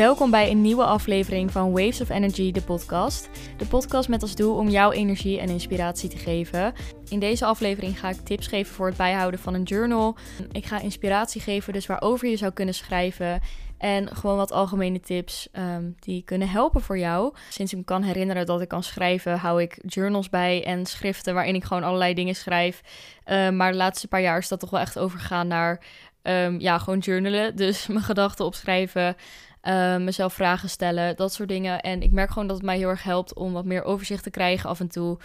Welkom bij een nieuwe aflevering van Waves of Energy, de podcast. De podcast met als doel om jouw energie en inspiratie te geven. In deze aflevering ga ik tips geven voor het bijhouden van een journal. Ik ga inspiratie geven, dus waarover je zou kunnen schrijven. En gewoon wat algemene tips um, die kunnen helpen voor jou. Sinds ik me kan herinneren dat ik kan schrijven, hou ik journals bij en schriften waarin ik gewoon allerlei dingen schrijf. Uh, maar de laatste paar jaar is dat toch wel echt overgegaan naar um, ja, gewoon journalen. Dus mijn gedachten opschrijven. Uh, mezelf vragen stellen, dat soort dingen. En ik merk gewoon dat het mij heel erg helpt om wat meer overzicht te krijgen af en toe.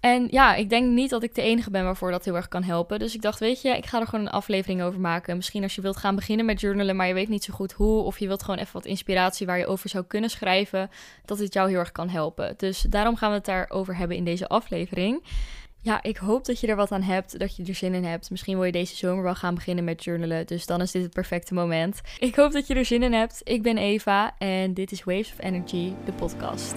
En ja, ik denk niet dat ik de enige ben waarvoor dat heel erg kan helpen. Dus ik dacht, weet je, ik ga er gewoon een aflevering over maken. Misschien als je wilt gaan beginnen met journalen, maar je weet niet zo goed hoe. Of je wilt gewoon even wat inspiratie waar je over zou kunnen schrijven. Dat dit jou heel erg kan helpen. Dus daarom gaan we het daarover hebben in deze aflevering. Ja, ik hoop dat je er wat aan hebt, dat je er zin in hebt. Misschien wil je deze zomer wel gaan beginnen met journalen, dus dan is dit het perfecte moment. Ik hoop dat je er zin in hebt. Ik ben Eva en dit is Waves of Energy, de podcast.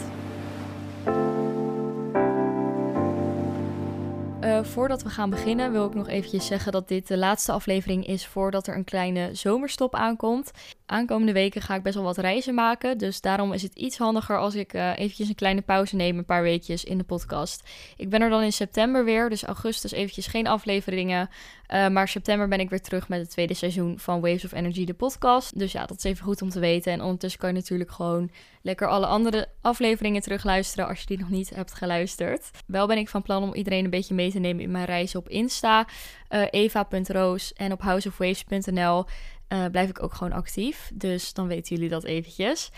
Uh, voordat we gaan beginnen wil ik nog eventjes zeggen dat dit de laatste aflevering is voordat er een kleine zomerstop aankomt. Aankomende weken ga ik best wel wat reizen maken, dus daarom is het iets handiger als ik uh, eventjes een kleine pauze neem, een paar weekjes in de podcast. Ik ben er dan in september weer, dus augustus eventjes geen afleveringen. Uh, maar september ben ik weer terug met het tweede seizoen van Waves of Energy, de podcast. Dus ja, dat is even goed om te weten. En ondertussen kan je natuurlijk gewoon lekker alle andere afleveringen terugluisteren als je die nog niet hebt geluisterd. Wel ben ik van plan om iedereen een beetje mee te nemen in mijn reis op Insta, uh, eva.roos en op houseofwaves.nl. Uh, blijf ik ook gewoon actief. Dus dan weten jullie dat eventjes.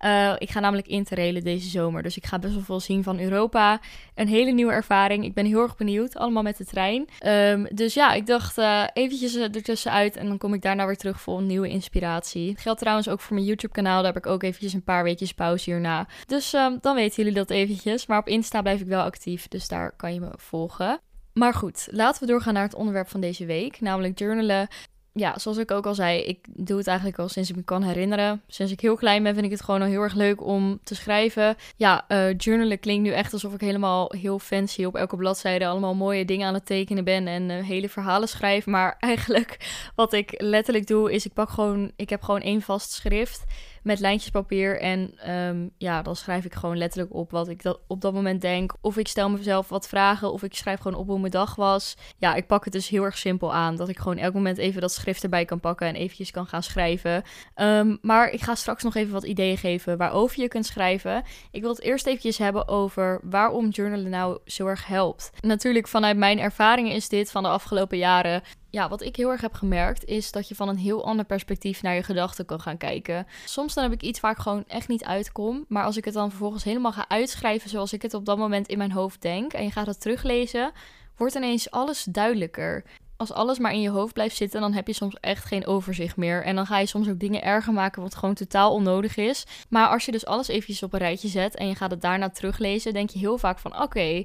Uh, ik ga namelijk interrailen deze zomer. Dus ik ga best wel veel zien van Europa. Een hele nieuwe ervaring. Ik ben heel erg benieuwd. Allemaal met de trein. Um, dus ja, ik dacht uh, eventjes ertussenuit. En dan kom ik daarna weer terug voor een nieuwe inspiratie. Het geldt trouwens ook voor mijn YouTube kanaal. Daar heb ik ook eventjes een paar weekjes pauze hierna. Dus um, dan weten jullie dat eventjes. Maar op Insta blijf ik wel actief. Dus daar kan je me volgen. Maar goed, laten we doorgaan naar het onderwerp van deze week, namelijk journalen ja, zoals ik ook al zei, ik doe het eigenlijk al sinds ik me kan herinneren. Sinds ik heel klein ben, vind ik het gewoon al heel erg leuk om te schrijven. Ja, uh, journalen klinkt nu echt alsof ik helemaal heel fancy op elke bladzijde allemaal mooie dingen aan het tekenen ben en uh, hele verhalen schrijf. Maar eigenlijk wat ik letterlijk doe, is ik pak gewoon, ik heb gewoon één vast schrift met lijntjes papier. En um, ja, dan schrijf ik gewoon letterlijk op wat ik dat op dat moment denk. Of ik stel mezelf wat vragen. Of ik schrijf gewoon op hoe mijn dag was. Ja, ik pak het dus heel erg simpel aan. Dat ik gewoon elk moment even dat schrift erbij kan pakken en eventjes kan gaan schrijven. Um, maar ik ga straks nog even wat ideeën geven waarover je kunt schrijven. Ik wil het eerst eventjes hebben over waarom journalen nou zo erg helpt. Natuurlijk vanuit mijn ervaringen is dit van de afgelopen jaren ja, wat ik heel erg heb gemerkt, is dat je van een heel ander perspectief naar je gedachten kan gaan kijken. Soms dan heb ik iets waar ik gewoon echt niet uitkom. Maar als ik het dan vervolgens helemaal ga uitschrijven zoals ik het op dat moment in mijn hoofd denk. En je gaat het teruglezen, wordt ineens alles duidelijker. Als alles maar in je hoofd blijft zitten, dan heb je soms echt geen overzicht meer. En dan ga je soms ook dingen erger maken wat gewoon totaal onnodig is. Maar als je dus alles eventjes op een rijtje zet en je gaat het daarna teruglezen, denk je heel vaak van oké.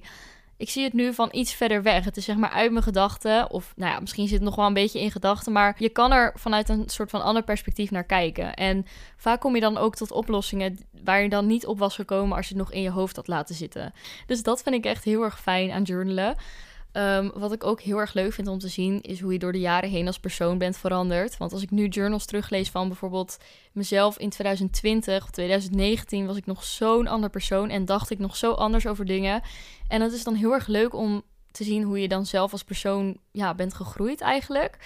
Ik zie het nu van iets verder weg. Het is zeg maar uit mijn gedachten. Of nou ja, misschien zit het nog wel een beetje in gedachten. Maar je kan er vanuit een soort van ander perspectief naar kijken. En vaak kom je dan ook tot oplossingen waar je dan niet op was gekomen als je het nog in je hoofd had laten zitten. Dus dat vind ik echt heel erg fijn aan journalen. Um, wat ik ook heel erg leuk vind om te zien, is hoe je door de jaren heen als persoon bent veranderd. Want als ik nu journals teruglees van bijvoorbeeld mezelf in 2020 of 2019, was ik nog zo'n ander persoon en dacht ik nog zo anders over dingen. En het is dan heel erg leuk om te zien hoe je dan zelf als persoon ja, bent gegroeid eigenlijk.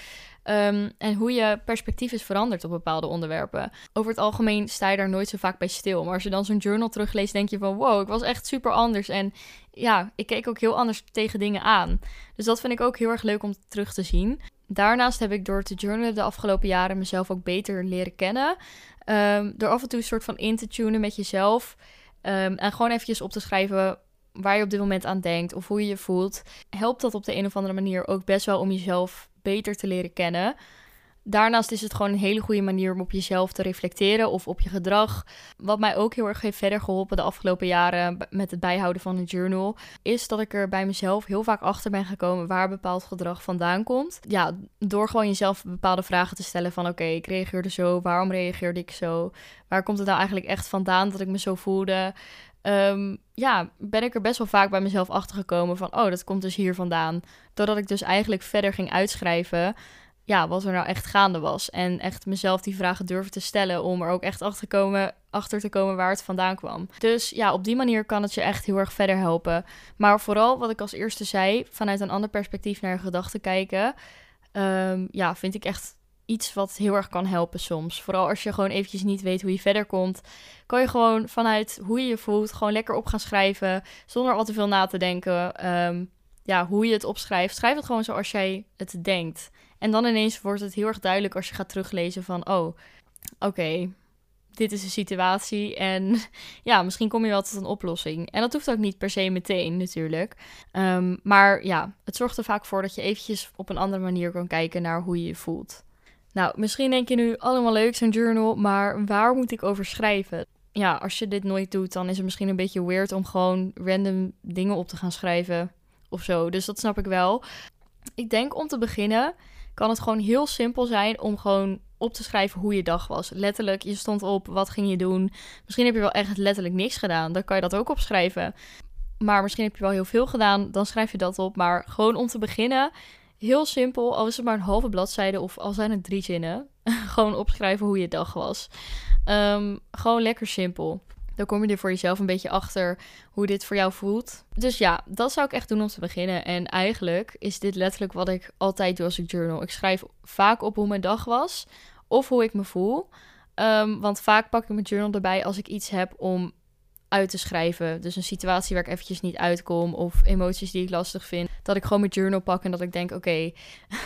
Um, en hoe je perspectief is veranderd op bepaalde onderwerpen. Over het algemeen sta je daar nooit zo vaak bij stil. Maar als je dan zo'n journal terugleest, denk je van wow, ik was echt super anders. En ja, ik keek ook heel anders tegen dingen aan. Dus dat vind ik ook heel erg leuk om terug te zien. Daarnaast heb ik door te journalen de afgelopen jaren mezelf ook beter leren kennen. Um, door af en toe een soort van in te tunen met jezelf. Um, en gewoon eventjes op te schrijven waar je op dit moment aan denkt of hoe je je voelt. Helpt dat op de een of andere manier ook best wel om jezelf beter te leren kennen. Daarnaast is het gewoon een hele goede manier om op jezelf te reflecteren of op je gedrag. Wat mij ook heel erg heeft verder geholpen de afgelopen jaren met het bijhouden van een journal, is dat ik er bij mezelf heel vaak achter ben gekomen waar bepaald gedrag vandaan komt. Ja, door gewoon jezelf bepaalde vragen te stellen van oké, ik reageerde zo, waarom reageerde ik zo? Waar komt het nou eigenlijk echt vandaan dat ik me zo voelde? Um, ja, ben ik er best wel vaak bij mezelf achter gekomen van, oh, dat komt dus hier vandaan. Doordat ik dus eigenlijk verder ging uitschrijven, ja, wat er nou echt gaande was. En echt mezelf die vragen durven te stellen om er ook echt achter te komen, achter te komen waar het vandaan kwam. Dus ja, op die manier kan het je echt heel erg verder helpen. Maar vooral wat ik als eerste zei, vanuit een ander perspectief naar je gedachten kijken. Ehm, ja, vind ik echt iets wat heel erg kan helpen soms. Vooral als je gewoon eventjes niet weet hoe je verder komt, kan je gewoon vanuit hoe je je voelt gewoon lekker op gaan schrijven zonder al te veel na te denken. Ehm, ja, hoe je het opschrijft. Schrijf het gewoon zoals jij het denkt. En dan ineens wordt het heel erg duidelijk als je gaat teruglezen van, oh, oké, dit is de situatie en ja, misschien kom je wel tot een oplossing. En dat hoeft ook niet per se meteen natuurlijk. Ehm, maar ja, het zorgt er vaak voor dat je eventjes op een andere manier kan kijken naar hoe je je voelt. Nou, misschien denk je nu allemaal leuk zo'n journal, maar waar moet ik over schrijven? Ja, als je dit nooit doet, dan is het misschien een beetje weird om gewoon random dingen op te gaan schrijven of zo. Dus dat snap ik wel. Ik denk om te beginnen kan het gewoon heel simpel zijn om gewoon op te schrijven hoe je dag was. Letterlijk, je stond op, wat ging je doen? Misschien heb je wel echt letterlijk niks gedaan, dan kan je dat ook opschrijven. Maar misschien heb je wel heel veel gedaan, dan schrijf je dat op. Maar gewoon om te beginnen, heel simpel, al is het maar een halve bladzijde of al zijn het drie zinnen. gewoon opschrijven hoe je dag was. Ehm, gewoon lekker simpel. Dan kom je er voor jezelf een beetje achter hoe dit voor jou voelt. Dus ja, dat zou ik echt doen om te beginnen. En eigenlijk is dit letterlijk wat ik altijd doe als ik journal. Ik schrijf vaak op hoe mijn dag was of hoe ik me voel. Ehm, want vaak pak ik mijn journal erbij als ik iets heb om uit te schrijven. Dus een situatie waar ik eventjes niet uitkom of emoties die ik lastig vind. Dat ik gewoon mijn journal pak en dat ik denk, oké,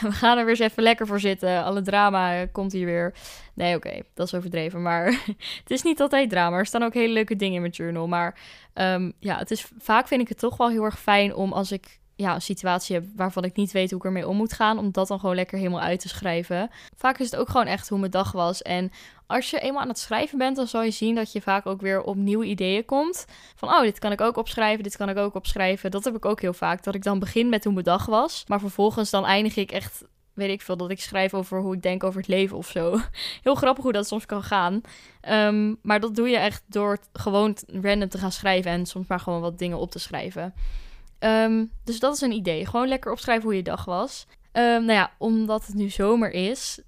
we gaan er weer eens even lekker voor zitten. Alle drama komt hier weer. Nee, oké, dat is overdreven. Maar het is niet altijd drama. Er staan ook hele leuke dingen in mijn journal. Maar um, ja, het is, vaak vind ik het toch wel heel erg fijn om als ik ja, een situatie heb waarvan ik niet weet hoe ik ermee om moet gaan, om dat dan gewoon lekker helemaal uit te schrijven. Vaak is het ook gewoon echt hoe mijn dag was. En als je eenmaal aan het schrijven bent, dan zal je zien dat je vaak ook weer op nieuwe ideeën komt. Van, oh, dit kan ik ook opschrijven, dit kan ik ook opschrijven. Dat heb ik ook heel vaak, dat ik dan begin met hoe mijn dag was. Maar vervolgens dan eindig ik echt, weet ik veel, dat ik schrijf over hoe ik denk over het leven of zo. Heel grappig hoe dat soms kan gaan. Ehm, maar dat doe je echt door gewoon random te gaan schrijven en soms maar gewoon wat dingen op te schrijven. Ehm, dus dat is een idee. Gewoon lekker opschrijven hoe je dag was. Um, nou ja, omdat het nu zomer is,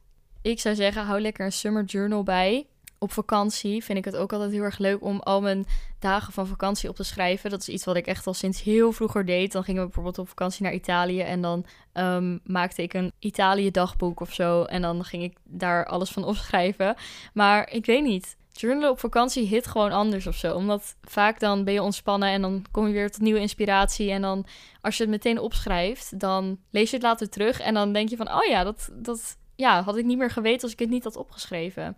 ik zou zeggen, hou lekker een summer journal bij. Op vakantie vind ik het ook altijd heel erg leuk om al mijn dagen van vakantie op te schrijven. Dat is iets wat ik echt al sinds heel vroeger deed. Dan gingen we bijvoorbeeld op vakantie naar Italië en dan um, maakte ik een Italië-dagboek of zo. En dan ging ik daar alles van opschrijven. Maar ik weet niet journalen op vakantie hit gewoon anders of zo. Omdat vaak dan ben je ontspannen en dan kom je weer tot nieuwe inspiratie. En dan als je het meteen opschrijft, dan lees je het later terug. En dan denk je van, oh ja, dat, dat ja, had ik niet meer geweten als ik het niet had opgeschreven.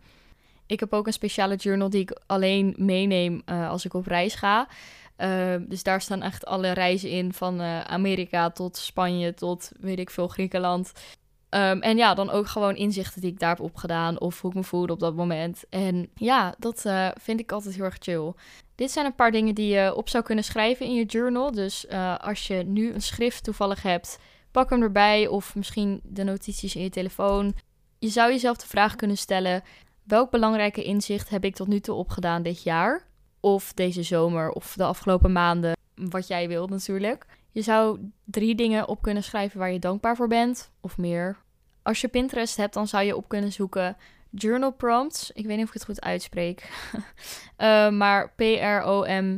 Ik heb ook een speciale journal die ik alleen meeneem uh, als ik op reis ga. Uh, dus daar staan echt alle reizen in, van uh, Amerika tot Spanje tot weet ik veel, Griekenland. Um, en ja, dan ook gewoon inzichten die ik daar heb opgedaan of hoe ik me voelde op dat moment. En ja, dat uh, vind ik altijd heel erg chill. Dit zijn een paar dingen die je op zou kunnen schrijven in je journal. Dus uh, als je nu een schrift toevallig hebt, pak hem erbij of misschien de notities in je telefoon. Je zou jezelf de vraag kunnen stellen: welk belangrijke inzicht heb ik tot nu toe opgedaan dit jaar? Of deze zomer of de afgelopen maanden, wat jij wilt natuurlijk. Je zou drie dingen op kunnen schrijven waar je dankbaar voor bent, of meer. Als je Pinterest hebt, dan zou je op kunnen zoeken journal prompts. Ik weet niet of ik het goed uitspreek, uh, maar P-R-O-M-P-T-S.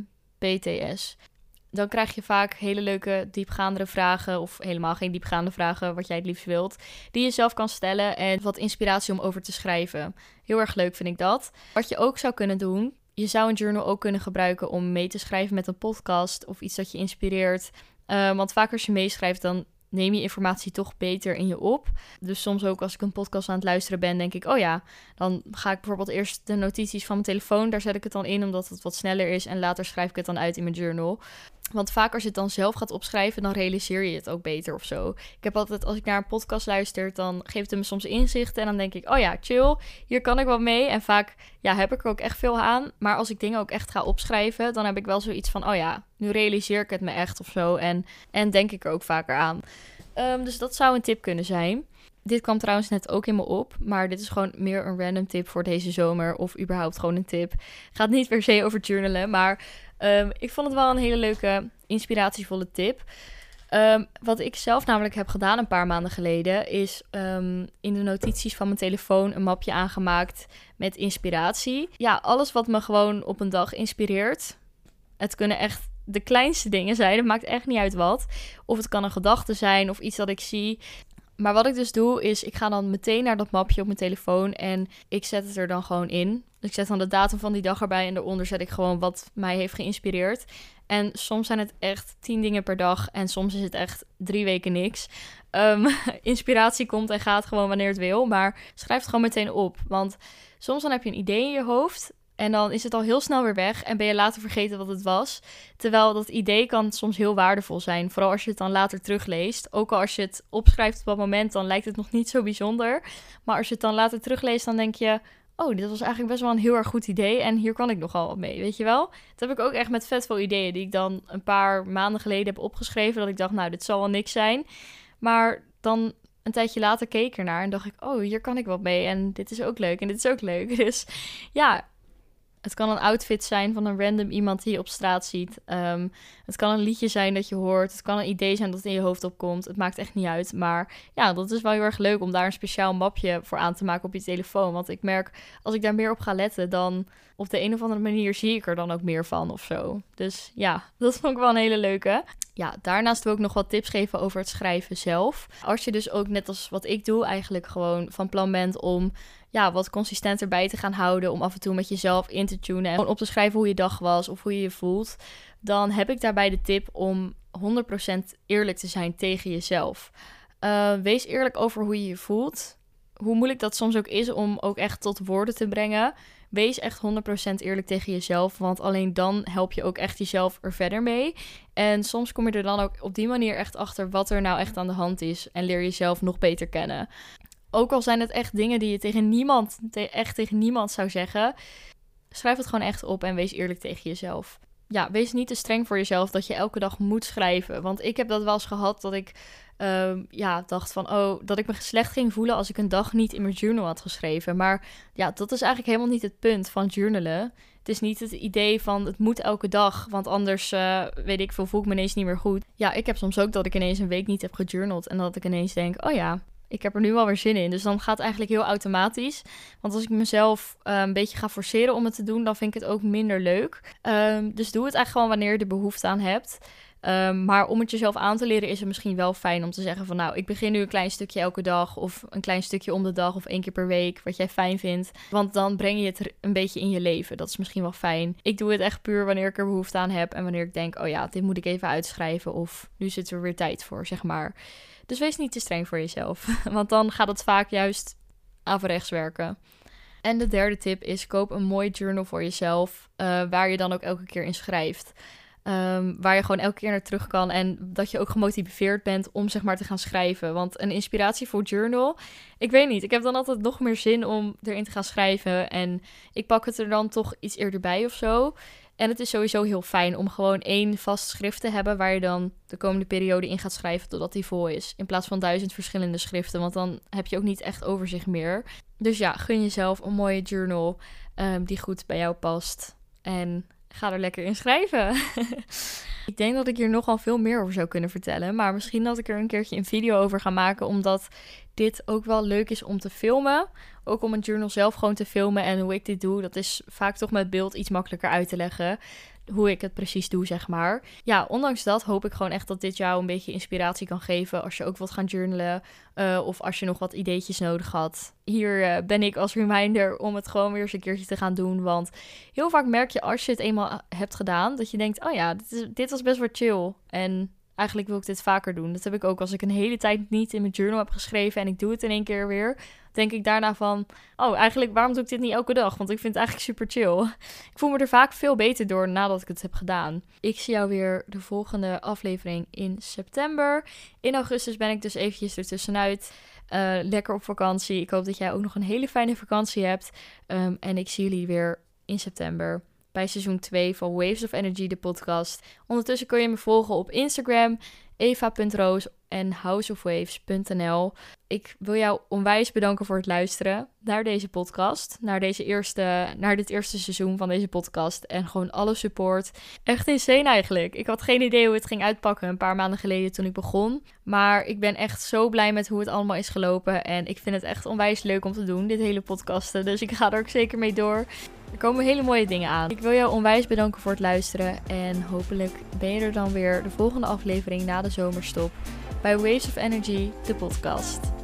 Dan krijg je vaak hele leuke diepgaandere vragen, of helemaal geen diepgaande vragen, wat jij het liefst wilt, die je zelf kan stellen en wat inspiratie om over te schrijven. Heel erg leuk vind ik dat. Wat je ook zou kunnen doen, je zou een journal ook kunnen gebruiken om mee te schrijven met een podcast of iets dat je inspireert. Uh, want vaak als je meeschrijft, dan neem je informatie toch beter in je op. Dus soms ook als ik een podcast aan het luisteren ben, denk ik, oh ja, dan ga ik bijvoorbeeld eerst de notities van mijn telefoon, daar zet ik het dan in omdat het wat sneller is en later schrijf ik het dan uit in mijn journal. Want vaak als je het dan zelf gaat opschrijven, dan realiseer je het ook beter of zo. Ik heb altijd, als ik naar een podcast luister, dan geeft het me soms inzichten. En dan denk ik, oh ja, chill, hier kan ik wel mee. En vaak ja, heb ik er ook echt veel aan. Maar als ik dingen ook echt ga opschrijven, dan heb ik wel zoiets van, oh ja, nu realiseer ik het me echt of zo. En, en denk ik er ook vaker aan. Um, dus dat zou een tip kunnen zijn. Dit kwam trouwens net ook in me op, maar dit is gewoon meer een random tip voor deze zomer of überhaupt gewoon een tip. Gaat niet per se over journalen, maar um, ik vond het wel een hele leuke, inspiratievolle tip. Ehm, wat ik zelf namelijk heb gedaan een paar maanden geleden, is ehm, in de notities van mijn telefoon een mapje aangemaakt met inspiratie. Ja, alles wat me gewoon op een dag inspireert. Het kunnen echt de kleinste dingen zijn. Het maakt echt niet uit wat. Of het kan een gedachte zijn of iets dat ik zie. Maar wat ik dus doe, is ik ga dan meteen naar dat mapje op mijn telefoon en ik zet het er dan gewoon in. Ik zet dan de datum van die dag erbij en daaronder zet ik gewoon wat mij heeft geïnspireerd. En soms zijn het echt tien dingen per dag en soms is het echt drie weken niks. Ehm, inspiratie komt en gaat gewoon wanneer het wil, maar schrijf het gewoon meteen op. Want soms dan heb je een idee in je hoofd en dan is het al heel snel weer weg en ben je later vergeten wat het was. Terwijl dat idee kan soms heel waardevol zijn. Vooral als je het dan later terugleest. Ook al als je het opschrijft op dat moment, dan lijkt het nog niet zo bijzonder. Maar als je het dan later terugleest, dan denk je... Oh, dit was eigenlijk best wel een heel erg goed idee. En hier kan ik nogal wat mee, weet je wel? Dat heb ik ook echt met vet veel ideeën die ik dan een paar maanden geleden heb opgeschreven. Dat ik dacht, nou, dit zal wel niks zijn. Maar dan een tijdje later keek ernaar en dacht ik, oh, hier kan ik wat mee. En dit is ook leuk en dit is ook leuk. Dus ja, het kan een outfit zijn van een random iemand die je op straat ziet. Ehm, het kan een liedje zijn dat je hoort. Het kan een idee zijn dat in je hoofd opkomt. Het maakt echt niet uit. Maar ja, dat is wel heel erg leuk om daar een speciaal mapje voor aan te maken op je telefoon. Want ik merk, als ik daar meer op ga letten, dan op de een of andere manier zie ik er dan ook meer van of zo. Dus ja, dat vond ik wel een hele leuke. Ja, daarnaast wil ik nog wat tips geven over het schrijven zelf. Als je dus ook net als wat ik doe, eigenlijk gewoon van plan bent om ja, wat consistenter bij te gaan houden. Om af en toe met jezelf in te tunen. En op te schrijven hoe je dag was of hoe je je voelt. Dan heb ik daarbij de tip om 100% eerlijk te zijn tegen jezelf. Uh, wees eerlijk over hoe je je voelt. Hoe moeilijk dat soms ook is om ook echt tot woorden te brengen. Wees echt 100% eerlijk tegen jezelf. Want alleen dan help je ook echt jezelf er verder mee. En soms kom je er dan ook op die manier echt achter wat er nou echt aan de hand is. En leer jezelf nog beter kennen. Ook al zijn het echt dingen die je tegen niemand, echt tegen niemand zou zeggen. Schrijf het gewoon echt op en wees eerlijk tegen jezelf. Ja, wees niet te streng voor jezelf dat je elke dag moet schrijven. Want ik heb dat wel eens gehad dat ik um, ja, dacht van, oh, dat ik me slecht ging voelen als ik een dag niet in mijn journal had geschreven. Maar ja, dat is eigenlijk helemaal niet het punt van journalen. Het is niet het idee van het moet elke dag, want anders uh, weet ik veel, voel ik me ineens niet meer goed. Ja, ik heb soms ook dat ik ineens een week niet heb gejournald en dat ik ineens denk, oh ja, ik heb er nu wel weer zin in. Dus dan gaat het eigenlijk heel automatisch. Want als ik mezelf uh, een beetje ga forceren om het te doen, dan vind ik het ook minder leuk. Um, dus doe het eigenlijk gewoon wanneer je er behoefte aan hebt. Um, maar om het jezelf aan te leren is het misschien wel fijn om te zeggen van nou, ik begin nu een klein stukje elke dag of een klein stukje om de dag of één keer per week, wat jij fijn vindt. Want dan breng je het een beetje in je leven. Dat is misschien wel fijn. Ik doe het echt puur wanneer ik er behoefte aan heb en wanneer ik denk, oh ja, dit moet ik even uitschrijven of nu zit er weer tijd voor, zeg maar. Dus wees niet te streng voor jezelf, want dan gaat het vaak juist averechts werken. En de derde tip is: koop een mooi journal voor jezelf, uh, waar je dan ook elke keer in schrijft. Um, waar je gewoon elke keer naar terug kan en dat je ook gemotiveerd bent om zeg maar te gaan schrijven. Want een inspiratie voor journal, ik weet niet, ik heb dan altijd nog meer zin om erin te gaan schrijven en ik pak het er dan toch iets eerder bij of zo. En het is sowieso heel fijn om gewoon één vast schrift te hebben waar je dan de komende periode in gaat schrijven totdat die vol is. In plaats van duizend verschillende schriften, want dan heb je ook niet echt overzicht meer. Dus ja, gun jezelf een mooie journal um, die goed bij jou past. En ga er lekker in schrijven. ik denk dat ik hier nogal veel meer over zou kunnen vertellen. Maar misschien dat ik er een keertje een video over ga maken. Omdat dit ook wel leuk is om te filmen. Ook om een journal zelf gewoon te filmen. En hoe ik dit doe, dat is vaak toch met beeld iets makkelijker uit te leggen hoe ik het precies doe, zeg maar. Ja, ondanks dat hoop ik gewoon echt dat dit jou een beetje inspiratie kan geven als je ook wilt gaan journalen uh, of als je nog wat ideetjes nodig had. Hier uh, ben ik als reminder om het gewoon weer eens een keertje te gaan doen, want heel vaak merk je als je het eenmaal hebt gedaan dat je denkt, oh ja, dit, dit was best wel chill en eigenlijk wil ik dit vaker doen. Dat heb ik ook als ik een hele tijd niet in mijn journal heb geschreven en ik doe het in één keer weer. Denk ik daarna van, oh, eigenlijk waarom doe ik dit niet elke dag? Want ik vind het eigenlijk super chill. Ik voel me er vaak veel beter door nadat ik het heb gedaan. Ik zie jou weer de volgende aflevering in september. In augustus ben ik dus eventjes ertussenuit. Uh, lekker op vakantie. Ik hoop dat jij ook nog een hele fijne vakantie hebt. Um, en ik zie jullie weer in september bij seizoen 2 van Waves of Energy, de podcast. Ondertussen kun je me volgen op Instagram. eva.roos en houseofwaves.nl. Ik wil jou onwijs bedanken voor het luisteren naar deze podcast. Naar, deze eerste, naar dit eerste seizoen van deze podcast. En gewoon alle support. Echt insane eigenlijk. Ik had geen idee hoe het ging uitpakken een paar maanden geleden toen ik begon. Maar ik ben echt zo blij met hoe het allemaal is gelopen. En ik vind het echt onwijs leuk om te doen, dit hele podcasten. Dus ik ga er ook zeker mee door. Er komen hele mooie dingen aan. Ik wil jou onwijs bedanken voor het luisteren. En hopelijk ben je er dan weer de volgende aflevering na de zomerstop bij Waves of Energy, de podcast.